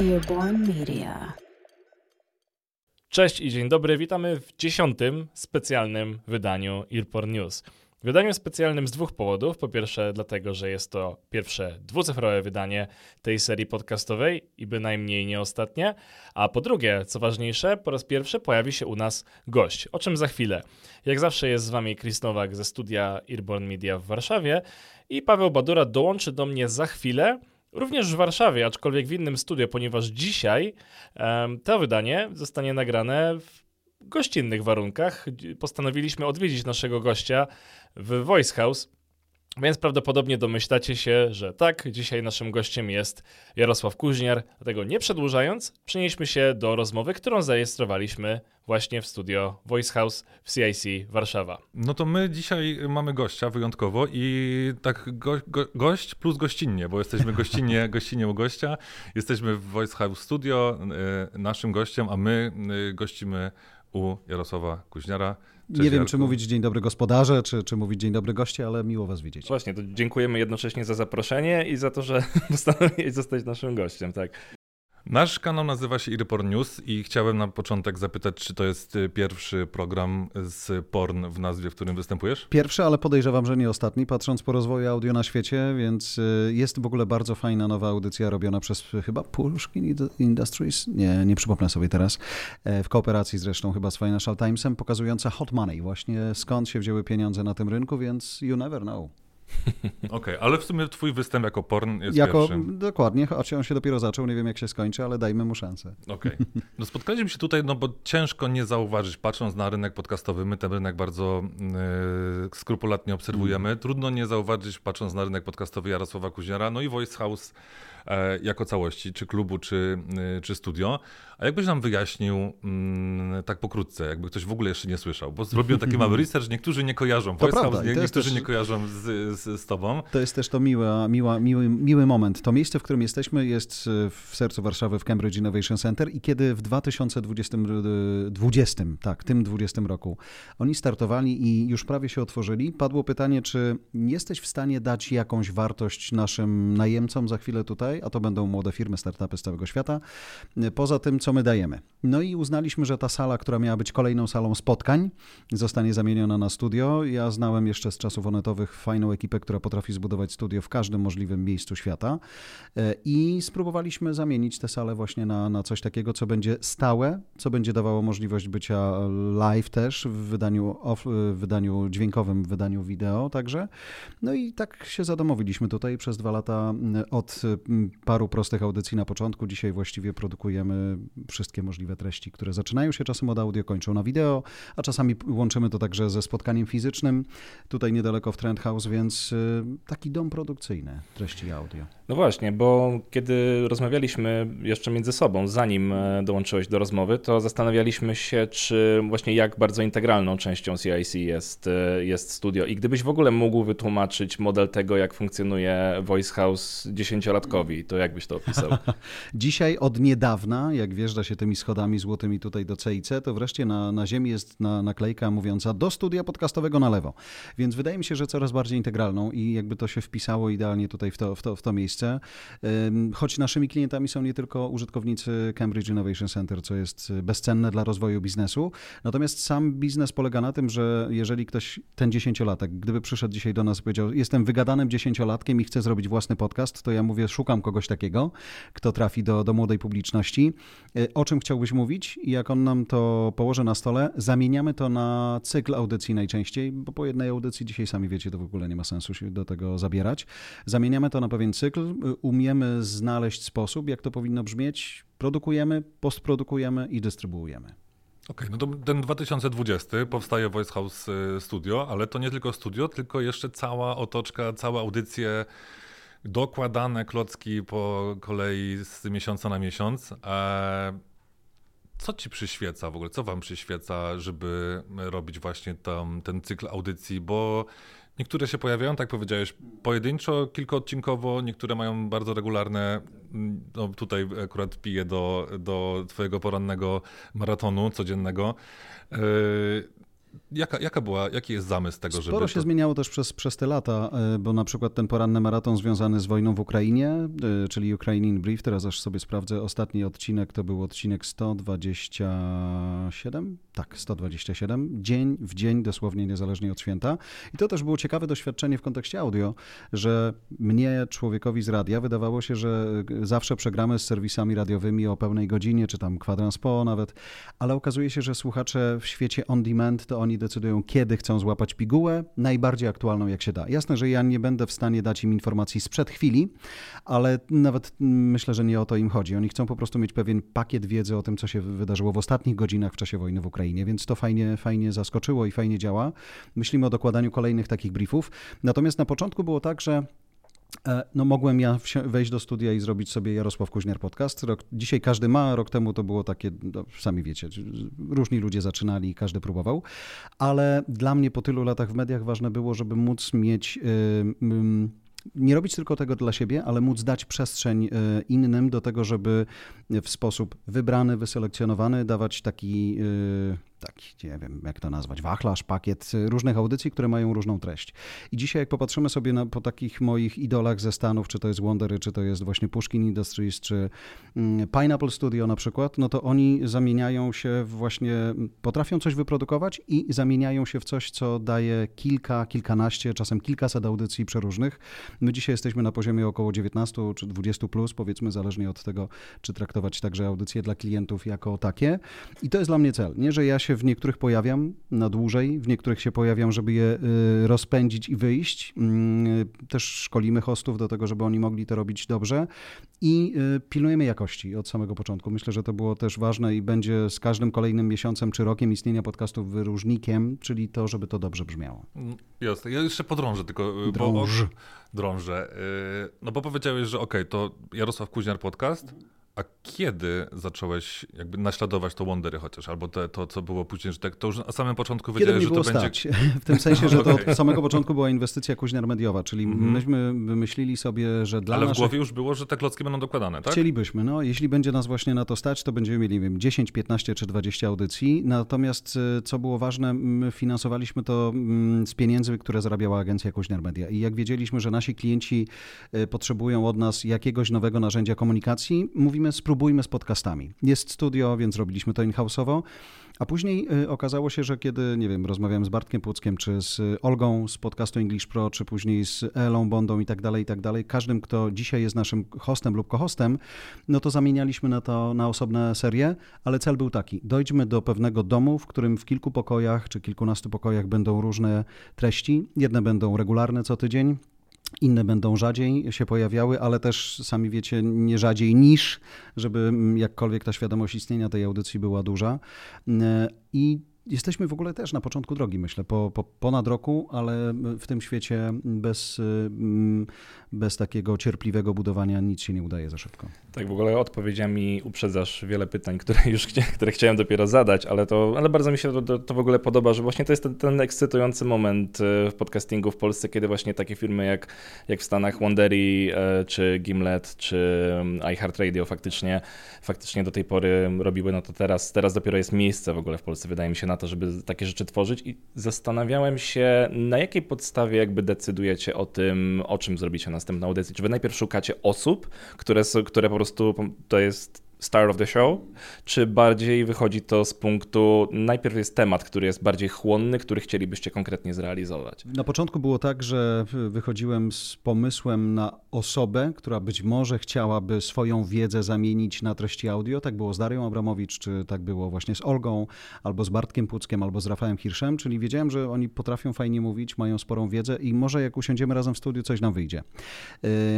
Earborn Media. Cześć i dzień dobry, witamy w dziesiątym specjalnym wydaniu Earporn News. Wydaniu specjalnym z dwóch powodów. Po pierwsze, dlatego, że jest to pierwsze dwucyfrowe wydanie tej serii podcastowej i bynajmniej nie ostatnie. A po drugie, co ważniejsze, po raz pierwszy pojawi się u nas gość, o czym za chwilę. Jak zawsze jest z wami Chris Nowak ze studia Earborn Media w Warszawie i Paweł Badura dołączy do mnie za chwilę. Również w Warszawie, aczkolwiek w innym studio, ponieważ dzisiaj um, to wydanie zostanie nagrane w gościnnych warunkach. Postanowiliśmy odwiedzić naszego gościa w Voice House. Więc prawdopodobnie domyślacie się, że tak, dzisiaj naszym gościem jest Jarosław Kuźniar. Dlatego nie przedłużając, przenieśmy się do rozmowy, którą zarejestrowaliśmy właśnie w studio Voice House w CIC Warszawa. No to my dzisiaj mamy gościa wyjątkowo i tak go, go, gość plus gościnnie, bo jesteśmy gościnnie, gościnnie u gościa. Jesteśmy w Voice House Studio, y, naszym gościem, a my y, gościmy u Jarosława Kuźniara. Cześć, nie wiem, Jarku. czy mówić dzień dobry gospodarze, czy, czy mówić dzień dobry goście, ale miło was widzieć. Właśnie, to dziękujemy jednocześnie za zaproszenie i za to, że postanowiłeś zostać naszym gościem, tak. Nasz kanał nazywa się Iryporn News i chciałem na początek zapytać, czy to jest y, pierwszy program z porn w nazwie, w którym występujesz? Pierwszy, ale podejrzewam, że nie ostatni, patrząc po rozwoju audio na świecie, więc y, jest w ogóle bardzo fajna nowa audycja robiona przez chyba Pushkin Industries, nie, nie przypomnę sobie teraz, e, w kooperacji zresztą chyba z Financial Timesem, pokazująca hot money, właśnie skąd się wzięły pieniądze na tym rynku, więc you never know. Okej, okay, ale w sumie twój występ jako porn jest jako, pierwszym. Dokładnie, choć on się dopiero zaczął, nie wiem jak się skończy, ale dajmy mu szansę. Okej. Okay. No spotkaliśmy się tutaj, no bo ciężko nie zauważyć, patrząc na rynek podcastowy, my ten rynek bardzo yy, skrupulatnie obserwujemy. Mm. Trudno nie zauważyć, patrząc na rynek podcastowy Jarosława Kuźniara, no i Voice House jako całości, czy klubu, czy, y, czy studio. A jakbyś nam wyjaśnił mm, tak pokrótce, jakby ktoś w ogóle jeszcze nie słyszał, bo zrobiłem taki mały research, niektórzy nie kojarzą, to prawda, nie, niektórzy też, nie kojarzą z, z, z, tobą. To jest też to miła, miła, miły, miły moment. To miejsce, w którym jesteśmy jest e, w sercu Warszawy w Cambridge Innovation Center i kiedy w 2020, 20, tak, tym 20 roku oni startowali i już prawie się otworzyli, padło pytanie, czy jesteś w stanie dać jakąś wartość naszym najemcom za chwilę tutaj, a to będą młode firmy, startupy z całego świata, poza tym, co my dajemy. No i uznaliśmy, że ta sala, która miała być kolejną salą spotkań, zostanie zamieniona na studio. Ja znałem jeszcze z czasów onetowych fajną ekipę, która potrafi zbudować studio w każdym możliwym miejscu świata e, i spróbowaliśmy zamienić tę salę właśnie na, na coś takiego, co będzie stałe, co będzie dawało możliwość bycia live też w wydaniu, off, w wydaniu dźwiękowym, w wydaniu wideo także. No i tak się zadomowiliśmy tutaj przez dwa lata od paru prostych audycji na początku. Dzisiaj właściwie produkujemy wszystkie możliwe treści, które zaczynają się czasem od audio, kończą na wideo, a czasami łączymy to także ze spotkaniem fizycznym, tutaj niedaleko w Trend House, więc y, taki dom produkcyjny treści audio. No właśnie, bo kiedy rozmawialiśmy jeszcze między sobą, zanim e, dołączyłeś do rozmowy, to zastanawialiśmy się, czy właśnie jak bardzo integralną częścią CIC jest, e, jest studio. I gdybyś w ogóle mógł wytłumaczyć model tego, jak funkcjonuje Voice House dziesięciolatkowi, to jak byś to opisał? Dzisiaj od niedawna, jak wjeżdża się tymi schodami złotymi tutaj do CIC, to wreszcie na, na ziemi jest na, naklejka mówiąca do studia podcastowego na lewo. Więc wydaje mi się, że coraz bardziej integralną i jakby to się wpisało idealnie tutaj w to, w to, w to miejsce. Choć naszymi klientami są nie tylko użytkownicy Cambridge Innovation Center, co jest bezcenne dla rozwoju biznesu, natomiast sam biznes polega na tym, że jeżeli ktoś, ten dziesięciolatek, gdyby przyszedł dzisiaj do nas i powiedział, jestem wygadanym dziesięciolatkiem i chcę zrobić własny podcast, to ja mówię, szukam kogoś takiego, kto trafi do, do młodej publiczności. E, o czym chciałbyś mówić? I jak on nam to położy na stole, zamieniamy to na cykl audycji najczęściej, bo po jednej audycji dzisiaj sami wiecie, to w ogóle nie ma sensu się do tego zabierać. Zamieniamy to na pewien cykl, umiemy znaleźć sposób, jak to powinno brzmieć, produkujemy, postprodukujemy i dystrybuujemy. Okej, okay, no to ten 2020 powstaje Voice House y, Studio, ale to nie tylko studio, tylko jeszcze cała otoczka, całe audycje, dokładane klocki po kolei z miesiąca na miesiąc. E, co ci przyświeca w ogóle? Co wam przyświeca, żeby robić właśnie tam, ten cykl audycji? Bo Niektóre się pojawiają, tak powiedziałeś, pojedynczo, kilkoodcinkowo, niektóre mają bardzo regularne. No tutaj akurat piję do, do Twojego porannego maratonu codziennego. Jaka, jaka była, jaki jest zamysł tego, Sporo żeby... Sporo się to... zmieniało też przez, przez te lata, e, bo na przykład ten poranny maraton związany z wojną w Ukrainie, e, czyli Ukrainian Brief, teraz aż sobie sprawdzę, ostatni odcinek to był odcinek 127, tak, 127, dzień w dzień, dosłownie niezależnie od święta. I to też było ciekawe doświadczenie w kontekście audio, że mnie, człowiekowi z radia, wydawało się, że zawsze przegramy z serwisami radiowymi o pełnej godzinie, czy tam kwadrans po nawet, ale okazuje się, że słuchacze w świecie on demand, to oni decydują, kiedy chcą złapać pigułę, najbardziej aktualną jak się da. Jasne, że ja nie będę w stanie dać im informacji sprzed chwili, ale nawet myślę, że nie o to im chodzi. Oni chcą po prostu mieć pewien pakiet wiedzy o tym, co się wydarzyło w ostatnich godzinach w czasie wojny w Ukrainie, więc to fajnie, fajnie zaskoczyło i fajnie działa. Myślimy o dokładaniu kolejnych takich briefów. Natomiast na początku było tak, że no mogłem ja wejść do studia i zrobić sobie Jarosław Kuźniar podcast. Rok, dzisiaj każdy ma, rok temu to było takie, no, sami wiecie, różni ludzie zaczynali, każdy próbował, ale dla mnie po tylu latach w mediach ważne było, żeby móc mieć... Yy, nie robić tylko tego dla siebie, ale móc dać przestrzeń e, innym do tego, żeby w sposób wybrany, wyselekcjonowany dawać taki taki, nie wiem jak to nazwać, wachlarz, pakiet różnych audycji, które mają różną treść. I dzisiaj jak popatrzymy sobie na, po takich moich idolach ze Stanów, czy to jest Wondery, czy to jest właśnie Pushkin Industries, czy mm, Pineapple Studio na przykład, no to oni zamieniają się właśnie, potrafią coś wyprodukować i zamieniają się w coś, co daje kilka, kilkanaście, czasem kilkaset audycji przeróżnych. My dzisiaj jesteśmy na poziomie około 19 czy 20 plus, powiedzmy, zależnie od tego, czy traktować także audycje dla klientów jako takie. I to jest dla mnie cel, nie, że ja się się w niektórych pojawiam na dłużej, w niektórych się pojawiam, żeby je y, rozpędzić i wyjść. Mm, też szkolimy hostów do tego, żeby oni mogli to robić dobrze i y, pilnujemy jakości od samego początku. Myślę, że to było też ważne i będzie z każdym kolejnym miesiącem czy rokiem istnienia podcastów wyróżnikiem, czyli to, żeby to dobrze brzmiało. Jasne. Ja jeszcze podrążę tylko. Y, Drąż. Bo, drążę. No bo powiedziałeś, że okej, okay, to Jarosław Kuźniar podcast, a kiedy zacząłeś jakby naśladować to Wondery chociaż, albo te, to, co było później, że tak, to już na samym początku wiedziałeś, że to stać. będzie... W tym sensie, że to od samego początku była inwestycja kuźniar mediowa, czyli mm -hmm. myśmy wymyślili sobie, że dla Ale naszych... w głowie już było, że te klocki będą dokładane, tak? Chcielibyśmy, no. Jeśli będzie nas właśnie na to stać, to będziemy mieli, nie wiem, 10, 15 czy 20 audycji. Natomiast e, co było ważne, my finansowaliśmy to mm, z pieniędzy, które zarabiała agencja Kuźniar Media. I jak wiedzieliśmy, że nasi klienci e, potrzebują od nas jakiegoś nowego narzędzia komunikacji, mówimy, spróbujmy spotkać podcastami. Jest studio, więc robiliśmy to in-house'owo. A później y, okazało się, że kiedy, nie wiem, rozmawiałem z Bartkiem Płuckiem, czy z Olgą z podcastu English Pro, czy później z Elą Bondą i tak dalej, i tak dalej, każdym, kto dzisiaj jest naszym hostem lub kohostem, no to zamienialiśmy na to na osobne serie, ale cel był taki, dojdźmy do pewnego domu, w którym w kilku pokojach, czy kilkunastu pokojach będą różne treści. Jedne będą regularne co tydzień, inne będą rzadziej się pojawiały, ale też sami wiecie, nie rzadziej niż, żeby jakkolwiek ta świadomość istnienia tej audycji była duża. I jesteśmy w ogóle też na początku drogi, myślę, po, po ponad roku, ale w tym świecie bez, mm, bez takiego cierpliwego budowania nic się nie udaje za szybko. Tak, w ogóle odpowiedziami uprzedzasz wiele pytań, które już które chciałem dopiero zadać, ale, to, ale bardzo mi się to, to w ogóle podoba, że właśnie to jest ten, ten ekscytujący moment e, w podcastingu w Polsce, kiedy właśnie takie firmy jak, jak w Stanach Wondery, e, czy Gimlet, czy mm, iHeartRadio faktycznie, faktycznie do tej pory robiły, no to teraz, teraz dopiero jest miejsce w ogóle w Polsce, wydaje mi się, na to, żeby takie rzeczy tworzyć i zastanawiałem się, na jakiej podstawie jakby decydujecie o tym, o czym zrobicie następną audycję. Czy wy najpierw szukacie osób, które, które po prostu to jest star of the show, czy bardziej wychodzi to z punktu, najpierw jest temat, który jest bardziej chłonny, który chcielibyście konkretnie zrealizować? Na początku było tak, że wychodziłem z pomysłem na osobę, która być może chciałaby swoją wiedzę zamienić na treści audio. Tak było z Darią Abramowicz, czy tak było właśnie z Olgą, albo z Bartkiem Puckiem, albo z Rafałem Hirszem, czyli wiedziałem, że oni potrafią fajnie mówić, mają sporą wiedzę i może jak usiądziemy razem w studiu, coś nam wyjdzie.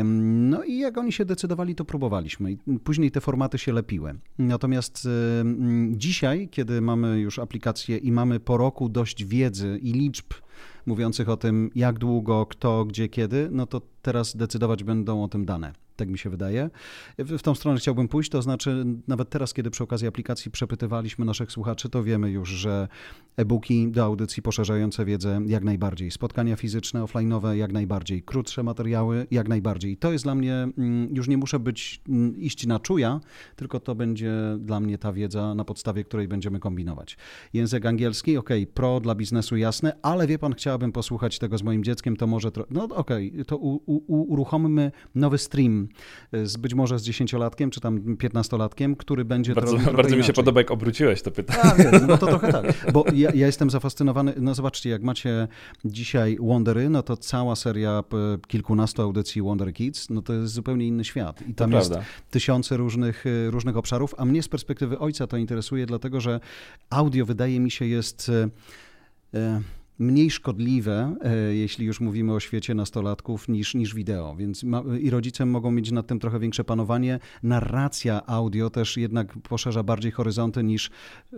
No i jak oni się decydowali, to próbowaliśmy. Później te formaty się się lepiły. Natomiast y, mm, dzisiaj, kiedy mamy już aplikację i mamy po roku dość wiedzy i liczb mówiących o tym, jak długo, kto, gdzie, kiedy, no to teraz decydować będą o tym dane. Tak mi się wydaje. W, tą stronę chciałbym pójść, to znaczy nawet teraz, kiedy przy okazji aplikacji przepytywaliśmy naszych słuchaczy, to wiemy już, że e-booki do audycji poszerzające wiedzę jak najbardziej, spotkania fizyczne, offline'owe jak najbardziej, krótsze materiały jak najbardziej. To jest dla mnie, mm, już nie muszę być, mm, iść na czuja, tylko to będzie dla mnie ta wiedza, na podstawie której będziemy kombinować. Język angielski, ok, pro dla biznesu jasne, ale wie pan, chciałabym posłuchać tego z moim dzieckiem, to może, no ok, to u, u, uruchommy nowy stream, z, być może z dziesięciolatkiem, czy tam piętnastolatkiem, który będzie Bardzo, trochę bardzo mi się inaczej. podoba, jak obróciłeś to pytanie. A, wiem, no to trochę tak, bo ja, ja jestem zafascynowany, no zobaczcie, jak macie dzisiaj Wondery, no to cała seria kilkunastu audycji Wonder Kids, no to jest zupełnie inny świat i To tam jest prawda. tysiące różnych, y, różnych obszarów, a mnie z perspektywy ojca to interesuje, dlatego że audio wydaje mi się jest y, y, mniej szkodliwe, e, jeśli już mówimy o świecie nastolatków, niż, niż wideo. Więc ma, i rodzice mogą mieć nad tym trochę większe panowanie. Narracja audio też jednak poszerza bardziej horyzonty niż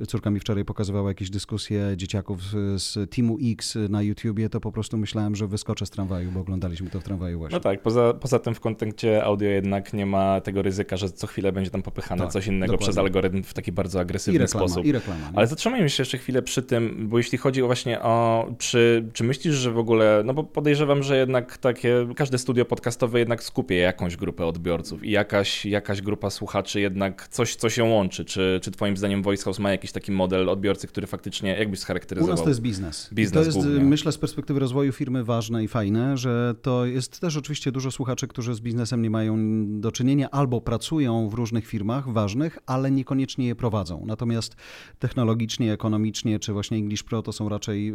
córka mi wczoraj pokazywała jakieś dyskusje dzieciaków z, z Teamu X na YouTubie, to po prostu myślałem, że wyskoczę z tramwaju, bo oglądaliśmy to w tramwaju właśnie. No tak, poza, poza tym w kontekście audio jednak nie ma tego ryzyka, że co chwilę będzie tam popychane Tak, coś innego dokładnie. przez algorytm w taki bardzo I agresywny reklama, sposób. i reklama. nie? Ale zatrzymajmy się jeszcze chwilę przy tym, bo jeśli chodzi właśnie o, czy, czy myślisz, że w ogóle, no bo podejrzewam, że jednak takie, każde studio podcastowe jednak skupia jakąś grupę odbiorców i jakaś, jakaś grupa słuchaczy jednak coś, co się łączy. Czy, czy twoim zdaniem Voice House ma jakiś taki model odbiorcy, który faktycznie, jakbyś U scharakteryzował? nas to jest biznes. I Biznes to jest, głównie. myślę, z perspektywy rozwoju firmy ważne i fajne, że to jest też oczywiście dużo słuchaczy, którzy z biznesem nie mają do czynienia albo pracują w różnych firmach ważnych, ale niekoniecznie je prowadzą. Natomiast technologicznie, ekonomicznie, czy właśnie English Pro to są raczej y,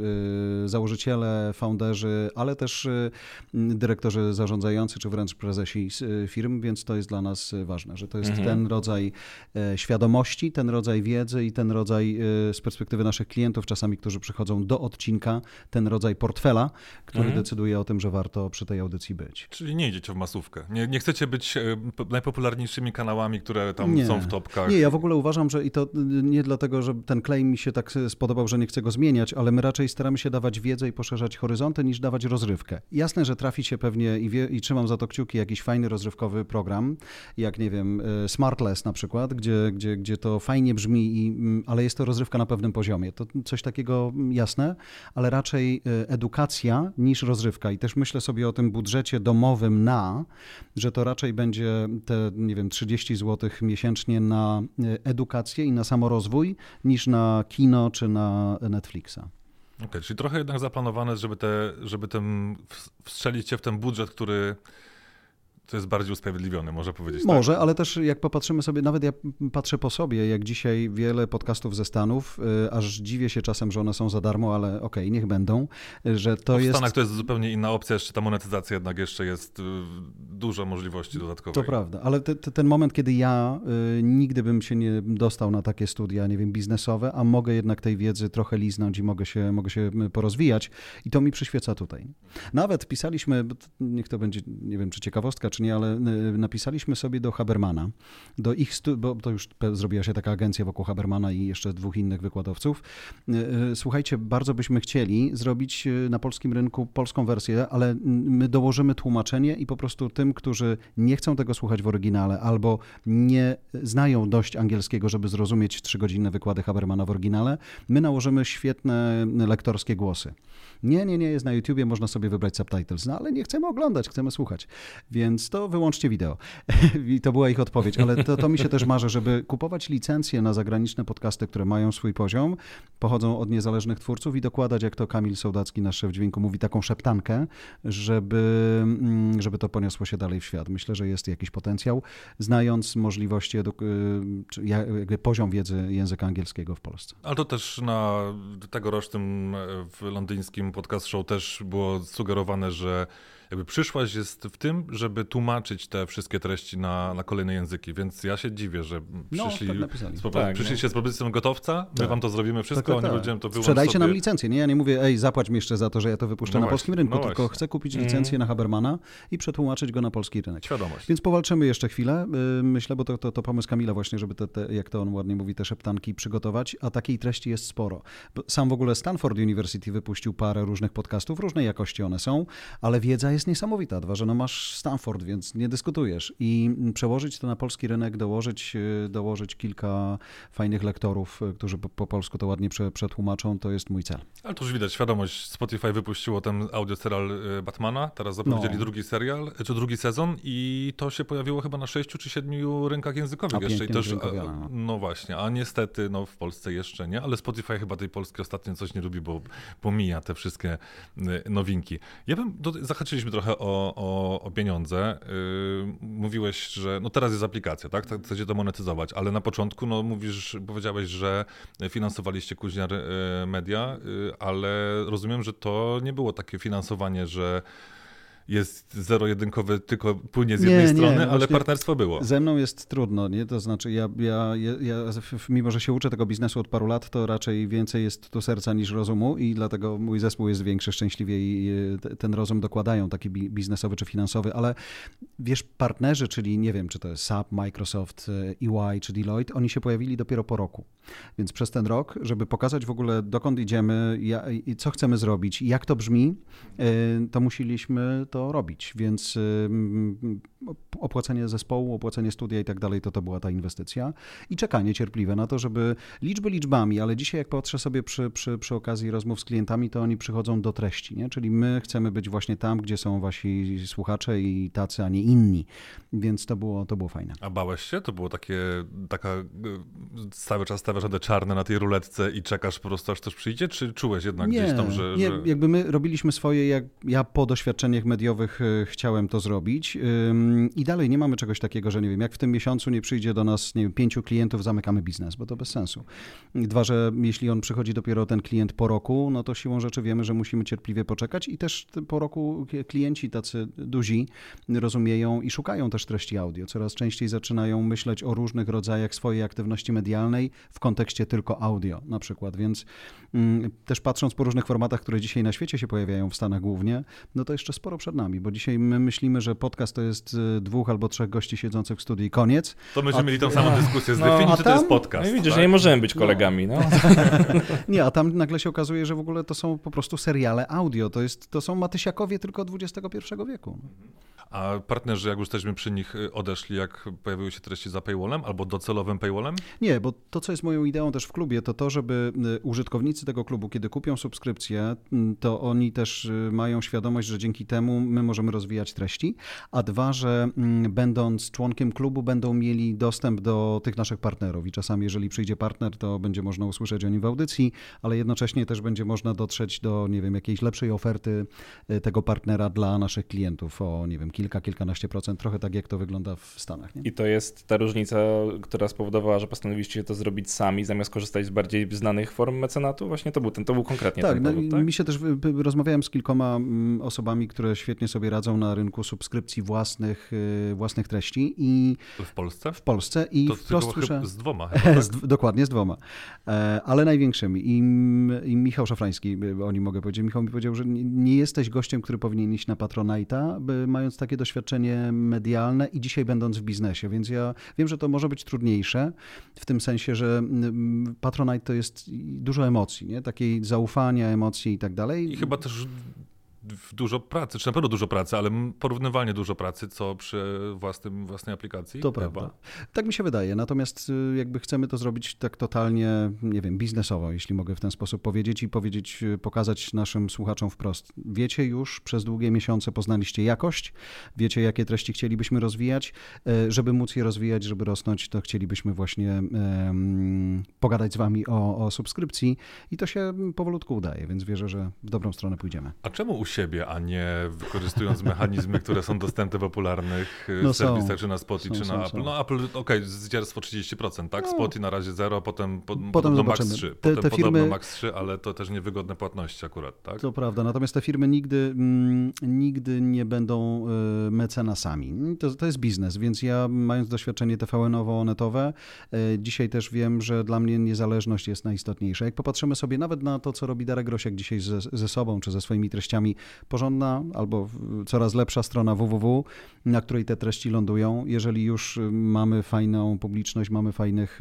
założyciele, founderzy, ale też y, dyrektorzy zarządzający, czy wręcz prezesi y, firm, więc to jest dla nas y, ważne, że to jest Mhm. ten rodzaj e, świadomości, ten rodzaj wiedzy i ten rodzaj z perspektywy naszych klientów, czasami, którzy przychodzą do odcinka, ten rodzaj portfela, który Mhm. decyduje o tym, że warto przy tej audycji być. Czyli nie idziecie w masówkę. Nie, nie chcecie być e, najpopularniejszymi kanałami, które tam Nie. są w topkach. Nie, ja w ogóle uważam, że i to nie dlatego, że ten claim mi się tak spodobał, że nie chcę go zmieniać, ale my raczej staramy się dawać wiedzę i poszerzać horyzonty, niż dawać rozrywkę. Jasne, że trafi się pewnie i, wie, i trzymam za to kciuki jakiś fajny rozrywkowy program, jak nie wiem, y, Smartless na przykład, gdzie, gdzie, gdzie to fajnie brzmi, i, mm, ale jest to rozrywka na pewnym poziomie. To coś takiego jasne, ale raczej y, edukacja niż rozrywka. I też myślę sobie o tym budżecie domowym na, że to raczej będzie te, nie wiem, 30 zł miesięcznie na y, edukację i na samorozwój, niż na kino czy na Netflixa. Okej, czyli trochę jednak zaplanowane, żeby, te, żeby ten, wstrzelić się w ten budżet, który to jest bardziej usprawiedliwiony, można powiedzieć. Może, tak? ale też jak popatrzymy sobie, nawet ja patrzę po sobie, jak dzisiaj wiele podcastów ze Stanów, y, aż dziwię się czasem, że one są za darmo, ale okej, niech będą, y, że to w jest... Stanach to jest zupełnie inna opcja, jeszcze ta monetyzacja jednak jeszcze jest y, dużo możliwości dodatkowych. To prawda, ale te, te, ten moment, kiedy ja y, nigdy bym się nie dostał na takie studia, nie wiem, biznesowe, a mogę jednak tej wiedzy trochę liznąć i mogę się, mogę się y, porozwijać i to mi przyświeca tutaj. Nawet pisaliśmy, niech to będzie, nie wiem, czy ciekawostka, czy ale y, napisaliśmy sobie do Habermana, do ich, stu, bo to już zrobiła się taka agencja wokół Habermana i jeszcze dwóch innych wykładowców. Y, y, Słuchajcie, bardzo byśmy chcieli zrobić na polskim rynku polską wersję, ale my dołożymy tłumaczenie i po prostu tym, którzy nie chcą tego słuchać w oryginale albo nie znają dość angielskiego, żeby zrozumieć trzygodzinne wykłady Habermana w oryginale, my nałożymy świetne lektorskie głosy. Nie, nie, nie, jest na YouTubie, można sobie wybrać subtitles, no ale nie chcemy oglądać, chcemy słuchać. Więc to wyłączcie wideo. I to była ich odpowiedź, ale to, to mi się też marzy, żeby kupować licencje na zagraniczne podcasty, które mają swój poziom, pochodzą od niezależnych twórców i dokładać, jak to Kamil Sołdacki, nasz szef dźwięku, mówi, taką szeptankę, żeby, mm, żeby to poniosło się dalej w świat. Myślę, że jest jakiś potencjał, znając możliwości, y, jakby poziom wiedzy języka angielskiego w Polsce. Ale to też na tegorocznym e, w londyńskim podcast show też było sugerowane, że jakby przyszłość jest w tym, żeby tłumaczyć te wszystkie treści na, na kolejne języki, więc ja się dziwię, że No, przyszli, tak napisali. z, Tak, przyszliście z propozycją gotowca, my Tak. wam to zrobimy wszystko, Tak, tak, oni tak. będziemy to wyłączyć Sprzedajcie sobie. nam licencję. Nie, ja nie mówię, ej, zapłać mi jeszcze za to, że ja to wypuszczę No na właśnie, polskim rynku, no tylko właśnie. chcę kupić Mhm. licencję na Habermana i przetłumaczyć go na polski rynek. Świadomość. Więc powalczymy jeszcze chwilę, y, myślę, bo to, to, to pomysł Kamila właśnie, żeby te, te, jak to on ładnie mówi, te szeptanki przygotować, a takiej treści jest sporo. Sam w ogóle Stanford University wypuścił parę różnych podcastów, różnej jakości one są, ale wiedza jest jest niesamowita. Dwa, że no masz Stanford, więc nie dyskutujesz. I przełożyć to na polski rynek, dołożyć, y, dołożyć kilka fajnych lektorów, y, którzy po, po polsku to ładnie prze, przetłumaczą, to jest mój cel. Ale to już widać, świadomość. Spotify wypuściło ten audioserial Batmana, teraz zapowiedzieli no. drugi serial, czy drugi sezon i to się pojawiło chyba na sześciu czy siedmiu rynkach językowych a jeszcze. I też, no. no właśnie, a niestety no, w Polsce jeszcze nie, ale Spotify chyba tej Polski ostatnio coś nie lubi, bo pomija te wszystkie nowinki. Ja bym, do, zahaczyliśmy trochę o, o, o pieniądze. Yy, mówiłeś, że no teraz jest aplikacja, tak? tak? Chcecie to monetyzować, ale na początku no mówisz, powiedziałeś, że finansowaliście Kuźniar y, Media, y, ale rozumiem, że to nie było takie finansowanie, że jest zero-jedynkowy, tylko płynie z jednej nie, strony, nie, ale partnerstwo było. Ze mną jest trudno, nie? To znaczy, ja, ja, ja, mimo że się uczę tego biznesu od paru lat, to raczej więcej jest tu serca niż rozumu i dlatego mój zespół jest większy, szczęśliwie i ten rozum dokładają, taki biznesowy czy finansowy, ale wiesz, partnerzy, czyli nie wiem, czy to jest SAP, Microsoft, EY czy Deloitte, oni się pojawili dopiero po roku. Więc przez ten rok, żeby pokazać w ogóle dokąd idziemy, i co chcemy zrobić, jak to brzmi, y, to musieliśmy to robić. Więc y, opłacenie zespołu, opłacenie studia i tak dalej, to to była ta inwestycja. I czekanie cierpliwe na to, żeby liczby liczbami, ale dzisiaj jak patrzę sobie przy, przy, przy okazji rozmów z klientami, to oni przychodzą do treści, nie? czyli my chcemy być właśnie tam, gdzie są wasi słuchacze i tacy, a nie inni. Więc to było, to było fajne. A bałeś się? To było takie, taka y, cały czas stawiasz te czarne na tej ruletce i czekasz po prostu aż coś przyjdzie, czy czułeś jednak nie, gdzieś tam, że, nie, że... jakby my robiliśmy swoje, jak ja po doświadczeniach mediowych y, chciałem to zrobić i dalej nie mamy czegoś takiego, że nie wiem, jak w tym miesiącu nie przyjdzie do nas, nie wiem, pięciu klientów, zamykamy biznes, bo to bez sensu. Dwa, że jeśli on przychodzi dopiero ten klient po roku, no to siłą rzeczy wiemy, że musimy cierpliwie poczekać i też po roku klienci tacy duzi rozumieją i szukają też treści audio. Coraz częściej zaczynają myśleć o różnych rodzajach swojej aktywności medialnej w kontekście tylko audio na przykład, więc mm, też patrząc po różnych formatach, które dzisiaj na świecie się pojawiają, w Stanach głównie, no to jeszcze sporo przed nami, bo dzisiaj my myślimy, że podcast to jest y, dwóch albo trzech gości siedzących w studiu i koniec. To myśmy a, mieli tą samą dyskusję z no, definicji, to jest podcast. No widzisz, tak? nie możemy być no. kolegami. No. no. nie, a tam nagle się okazuje, że w ogóle to są po prostu seriale audio, to, jest, to są Matysiakowie tylko XXI wieku. A partnerzy, jak już jesteśmy przy nich, y, odeszli, jak pojawiły się treści za paywallem albo docelowym paywallem? Nie, bo to, co jest moją ideą też w klubie, to to, żeby y, użytkownicy tego klubu, kiedy kupią subskrypcję, mm, to oni też y, mają świadomość, że dzięki temu my możemy rozwijać treści, a dwa, że mm, będąc członkiem klubu, będą mieli dostęp do tych naszych partnerów i czasami, jeżeli przyjdzie partner, to będzie można usłyszeć o nim w audycji, ale jednocześnie też będzie można dotrzeć do, nie wiem, jakiejś lepszej oferty tego partnera dla naszych klientów o, nie wiem, kilka, kilkanaście procent, trochę tak jak to wygląda w Stanach. Nie? I to jest ta różnica, która spowodowała, że postanowiliście to zrobić sami, zamiast korzystać z bardziej znanych form mecenatu? Właśnie to był ten, to był konkretnie tak, ten powód, no, tak? mi się też, rozmawiałem z kilkoma mm, osobami, które świetnie sobie radzą na rynku subskrypcji własnych, y, własnych treści i... W Polsce? W Polsce i to wprost słyszę... Z dwoma chyba, tak? z, Dokładnie, z dwoma. E, ale największymi. I, I Michał Szafrański, o nim mogę powiedzieć, Michał mi powiedział, że nie jesteś gościem, który powinien iść na Patronite'a, mając takie doświadczenie medialne i dzisiaj będąc w biznesie, więc ja wiem, że to może być trudniejsze w tym sensie, że Patronite to jest dużo emocji, nie? takiej zaufania, emocji i tak dalej. I chyba też dużo pracy, czy na pewno dużo pracy, ale porównywalnie dużo pracy, co przy własnym, własnej aplikacji. To chyba. prawda. Tak mi się wydaje. Natomiast y, jakby chcemy to zrobić tak totalnie, nie wiem, biznesowo, jeśli mogę w ten sposób powiedzieć i powiedzieć, y, pokazać naszym słuchaczom wprost. Wiecie już, przez długie miesiące poznaliście jakość, wiecie, jakie treści chcielibyśmy rozwijać. Y, żeby móc je rozwijać, żeby rosnąć, to chcielibyśmy właśnie um, pogadać z wami o, o subskrypcji i to się powolutku udaje, więc wierzę, że w dobrą stronę pójdziemy. A czemu u siebie, a nie wykorzystując mechanizmy, które są dostępne w popularnych y, no serwisach, czy na Spotify, czy na są, Apple. Są. No Apple, okej, okay, zdzierstwo 30%, tak? No. Spotify na razie 0, potem, po, potem do Max 3. Te, potem te firmy... Max 3, ale to też niewygodne płatności akurat, tak? To prawda, natomiast te firmy nigdy, mm, nigdy nie będą y, mecenasami. To, to jest biznes, więc ja mając doświadczenie TVN-owo-netowe, y, dzisiaj też wiem, że dla mnie niezależność jest najistotniejsza. Jak popatrzymy sobie nawet na to, co robi Darek Grosiak dzisiaj ze, ze sobą, czy ze swoimi treściami, porządna albo coraz lepsza strona www, na której te treści lądują. Jeżeli już mamy fajną publiczność, mamy fajnych,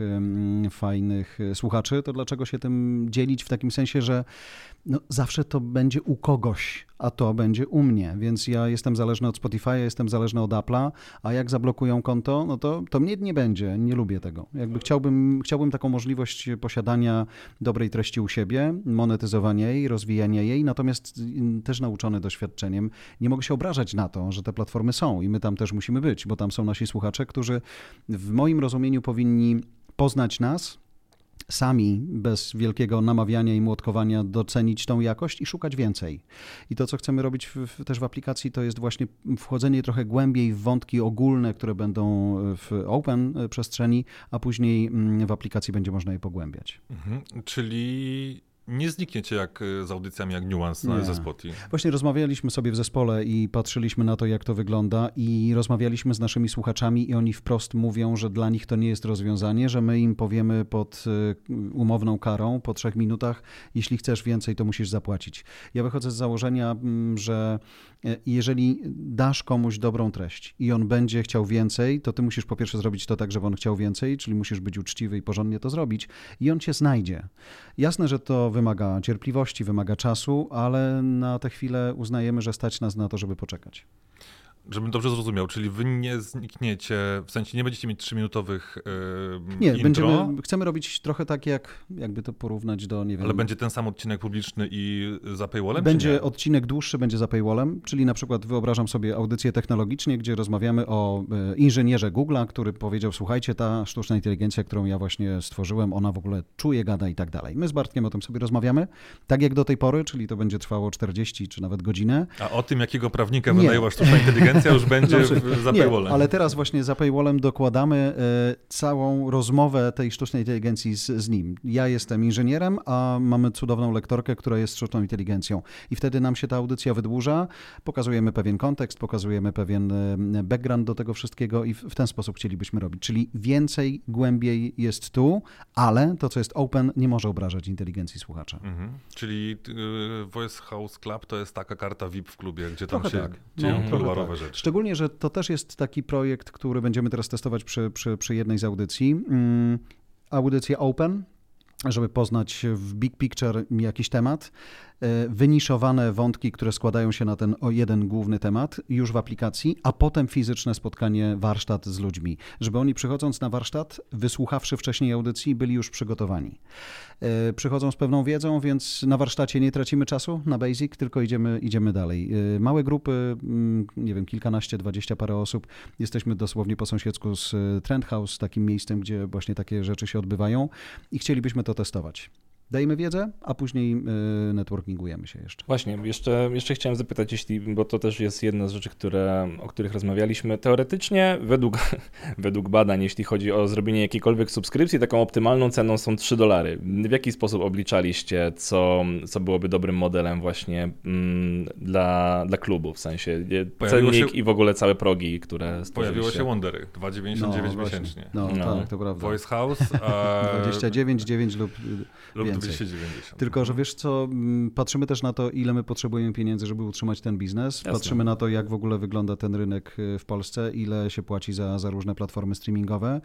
fajnych słuchaczy, to dlaczego się tym dzielić w takim sensie, że no, zawsze to będzie u kogoś, a to będzie u mnie, więc ja jestem zależny od Spotify'a, jestem zależny od Apple'a, a jak zablokują konto, no to, to mnie nie będzie, nie lubię tego. Jakby chciałbym, chciałbym taką możliwość posiadania dobrej treści u siebie, monetyzowania jej, rozwijania jej, natomiast też nauczony doświadczeniem nie mogę się obrażać na to, że te platformy są i my tam też musimy być, bo tam są nasi słuchacze, którzy w moim rozumieniu powinni poznać nas, sami, bez wielkiego namawiania i młotkowania, docenić tą jakość i szukać więcej. I to, co chcemy robić w, też w aplikacji, to jest właśnie wchodzenie trochę głębiej w wątki ogólne, które będą w open przestrzeni, a później mm, w aplikacji będzie można je pogłębiać. Mhm. Czyli nie znikniecie jak y, z audycjami jak Nuance na, ze Spotify. Właśnie rozmawialiśmy sobie w zespole i patrzyliśmy na to, jak to wygląda i rozmawialiśmy z naszymi słuchaczami i oni wprost mówią, że dla nich to nie jest rozwiązanie, że my im powiemy pod y, umowną karą po trzech minutach, jeśli chcesz więcej, to musisz zapłacić. Ja wychodzę z założenia, mm, że y, jeżeli dasz komuś dobrą treść i on będzie chciał więcej, to ty musisz po pierwsze zrobić to tak, żeby on chciał więcej, czyli musisz być uczciwy i porządnie to zrobić i on cię znajdzie. Jasne, że to wymaga cierpliwości, wymaga czasu, ale na tę chwilę uznajemy, że stać nas na to, żeby poczekać. Żebym dobrze zrozumiał, czyli wy nie znikniecie, w sensie nie będziecie mieć trzyminutowych yy, Nie, intro, będziemy, chcemy robić trochę tak jak, jakby to porównać do, nie wiem... Ale będzie ten sam odcinek publiczny i za paywallem, Będzie odcinek dłuższy, będzie za paywallem, czyli na przykład wyobrażam sobie audycję technologicznie, gdzie rozmawiamy o e, inżynierze Google'a, który powiedział, słuchajcie, ta sztuczna inteligencja, którą ja właśnie stworzyłem, ona w ogóle czuje, gada i tak dalej. My z Bartkiem o tym sobie rozmawiamy, tak jak do tej pory, czyli to będzie trwało 40 czy nawet godzinę. A o tym, jakiego prawnika wynajęła sztuczna inteligencja, konkurencja już będzie znaczy, za paywallem. ale teraz właśnie za paywallem dokładamy e, całą rozmowę tej sztucznej inteligencji z, z nim. Ja jestem inżynierem, a mamy cudowną lektorkę, która jest sztuczną inteligencją. I wtedy nam się ta audycja wydłuża, pokazujemy pewien kontekst, pokazujemy pewien e, background do tego wszystkiego i w, ten sposób chcielibyśmy robić. Czyli więcej, głębiej jest tu, ale to, co jest open, nie może obrażać inteligencji słuchacza. Mhm. Czyli y, Voice House Club to jest taka karta VIP w klubie, gdzie tam Trochę się tak. dzieją no, tak. Rzeczy. Szczególnie, że to też jest taki projekt, który będziemy teraz testować przy, przy, przy jednej z audycji. Mm, audycja Open, żeby poznać w big picture jakiś temat. E, wyniszowane wątki, które składają się na ten o jeden główny temat już w aplikacji, a potem fizyczne spotkanie, warsztat z ludźmi, żeby oni przychodząc na warsztat, wysłuchawszy wcześniej audycji, byli już przygotowani. E, przychodzą z pewną wiedzą, więc na warsztacie nie tracimy czasu na basic, tylko idziemy, idziemy dalej. E, małe grupy, mm, nie wiem, kilkanaście, dwadzieścia parę osób. Jesteśmy dosłownie po sąsiedzku z Trend House, takim miejscem, gdzie właśnie takie rzeczy się odbywają i chcielibyśmy to testować. Dajemy wiedzę, a później y, networkingujemy się jeszcze. Właśnie, jeszcze, jeszcze chciałem zapytać, jeśli, bo to też jest jedna z rzeczy, które, o których rozmawialiśmy. Teoretycznie, według, według badań, jeśli chodzi o zrobienie jakiejkolwiek subskrypcji, taką optymalną ceną są 3 dolary. W jaki sposób obliczaliście, co, co byłoby dobrym modelem właśnie mm, dla, dla klubu, w sensie Pojawiło cennik się... i w ogóle całe progi, które Pojawiło się Wondery, 2,99 no, miesięcznie. No, no, tak, to prawda. Voice House. A... 29, 9 lub, lub 290. Tylko, że wiesz co, mm, patrzymy też na to, ile my potrzebujemy pieniędzy, żeby utrzymać ten biznes. Jasne. Patrzymy na to, jak w ogóle wygląda ten rynek y, w Polsce, ile się płaci za, za różne platformy streamingowe.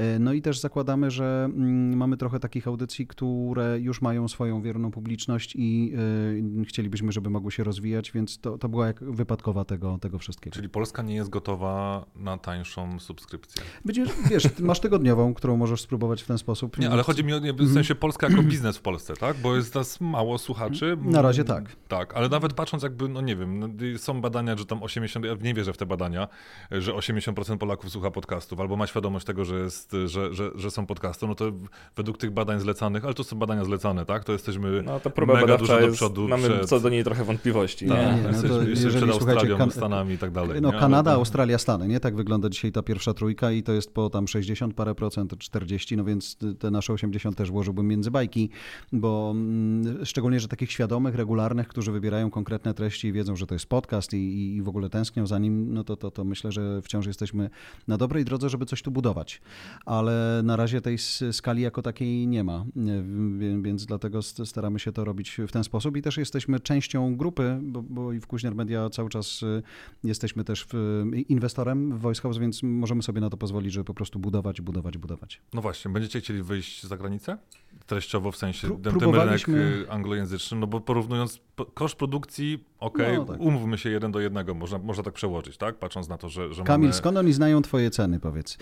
Y, no i też zakładamy, że mm, mamy trochę takich audycji, które już mają swoją wierną publiczność i y, chcielibyśmy, żeby mogły się rozwijać, więc to, to była jak wypadkowa tego, tego wszystkiego. Czyli Polska nie jest gotowa na tańszą subskrypcję. Będziesz, wiesz, masz tygodniową, którą możesz spróbować w ten sposób. Nie, ale chodzi mi o w sensie mhm. Polska jako biznes w Polsce, tak? Bo jest nas mało słuchaczy. Na razie tak. Tak, ale nawet patrząc jakby, no nie wiem, no są badania, że tam 80, ja nie wierzę w te badania, że 80% Polaków słucha podcastów albo ma świadomość tego, że, jest, że, że, że są podcasty, no to według tych badań zlecanych, ale to są badania zlecane, tak? To jesteśmy no, to próba mega dużo do przodu. Mamy przed... co do niej trochę wątpliwości. Tak, nie, nie, no to jeżeli przed Australią, kan... Stanami i tak dalej. No nie? Kanada, ale... Australia, Stany, nie? Tak wygląda dzisiaj ta pierwsza trójka i to jest po tam 60 parę procent, 40, no więc te nasze 80 też włożyłbym między bajki. Bo mm, szczególnie, że takich świadomych, regularnych, którzy wybierają konkretne treści i wiedzą, że to jest podcast i, i w ogóle tęsknią za nim, no to, to, to myślę, że wciąż jesteśmy na dobrej drodze, żeby coś tu budować. Ale na razie tej skali jako takiej nie ma, więc dlatego staramy się to robić w ten sposób i też jesteśmy częścią grupy, bo, bo i w Kuźniar Media cały czas y, jesteśmy też inwestorem w Voice House, więc możemy sobie na to pozwolić, żeby po prostu budować, budować, budować. No właśnie, będziecie chcieli wyjść za granicę? Treściowo w sensie Pró ten, ten rynek anglojęzyczny, no bo porównując koszt produkcji, okej, okay, no, tak. umówmy się jeden do jednego, można, można tak przełożyć, tak? Patrząc na to, że, że Kamil, mamy... skąd oni znają twoje ceny, powiedz?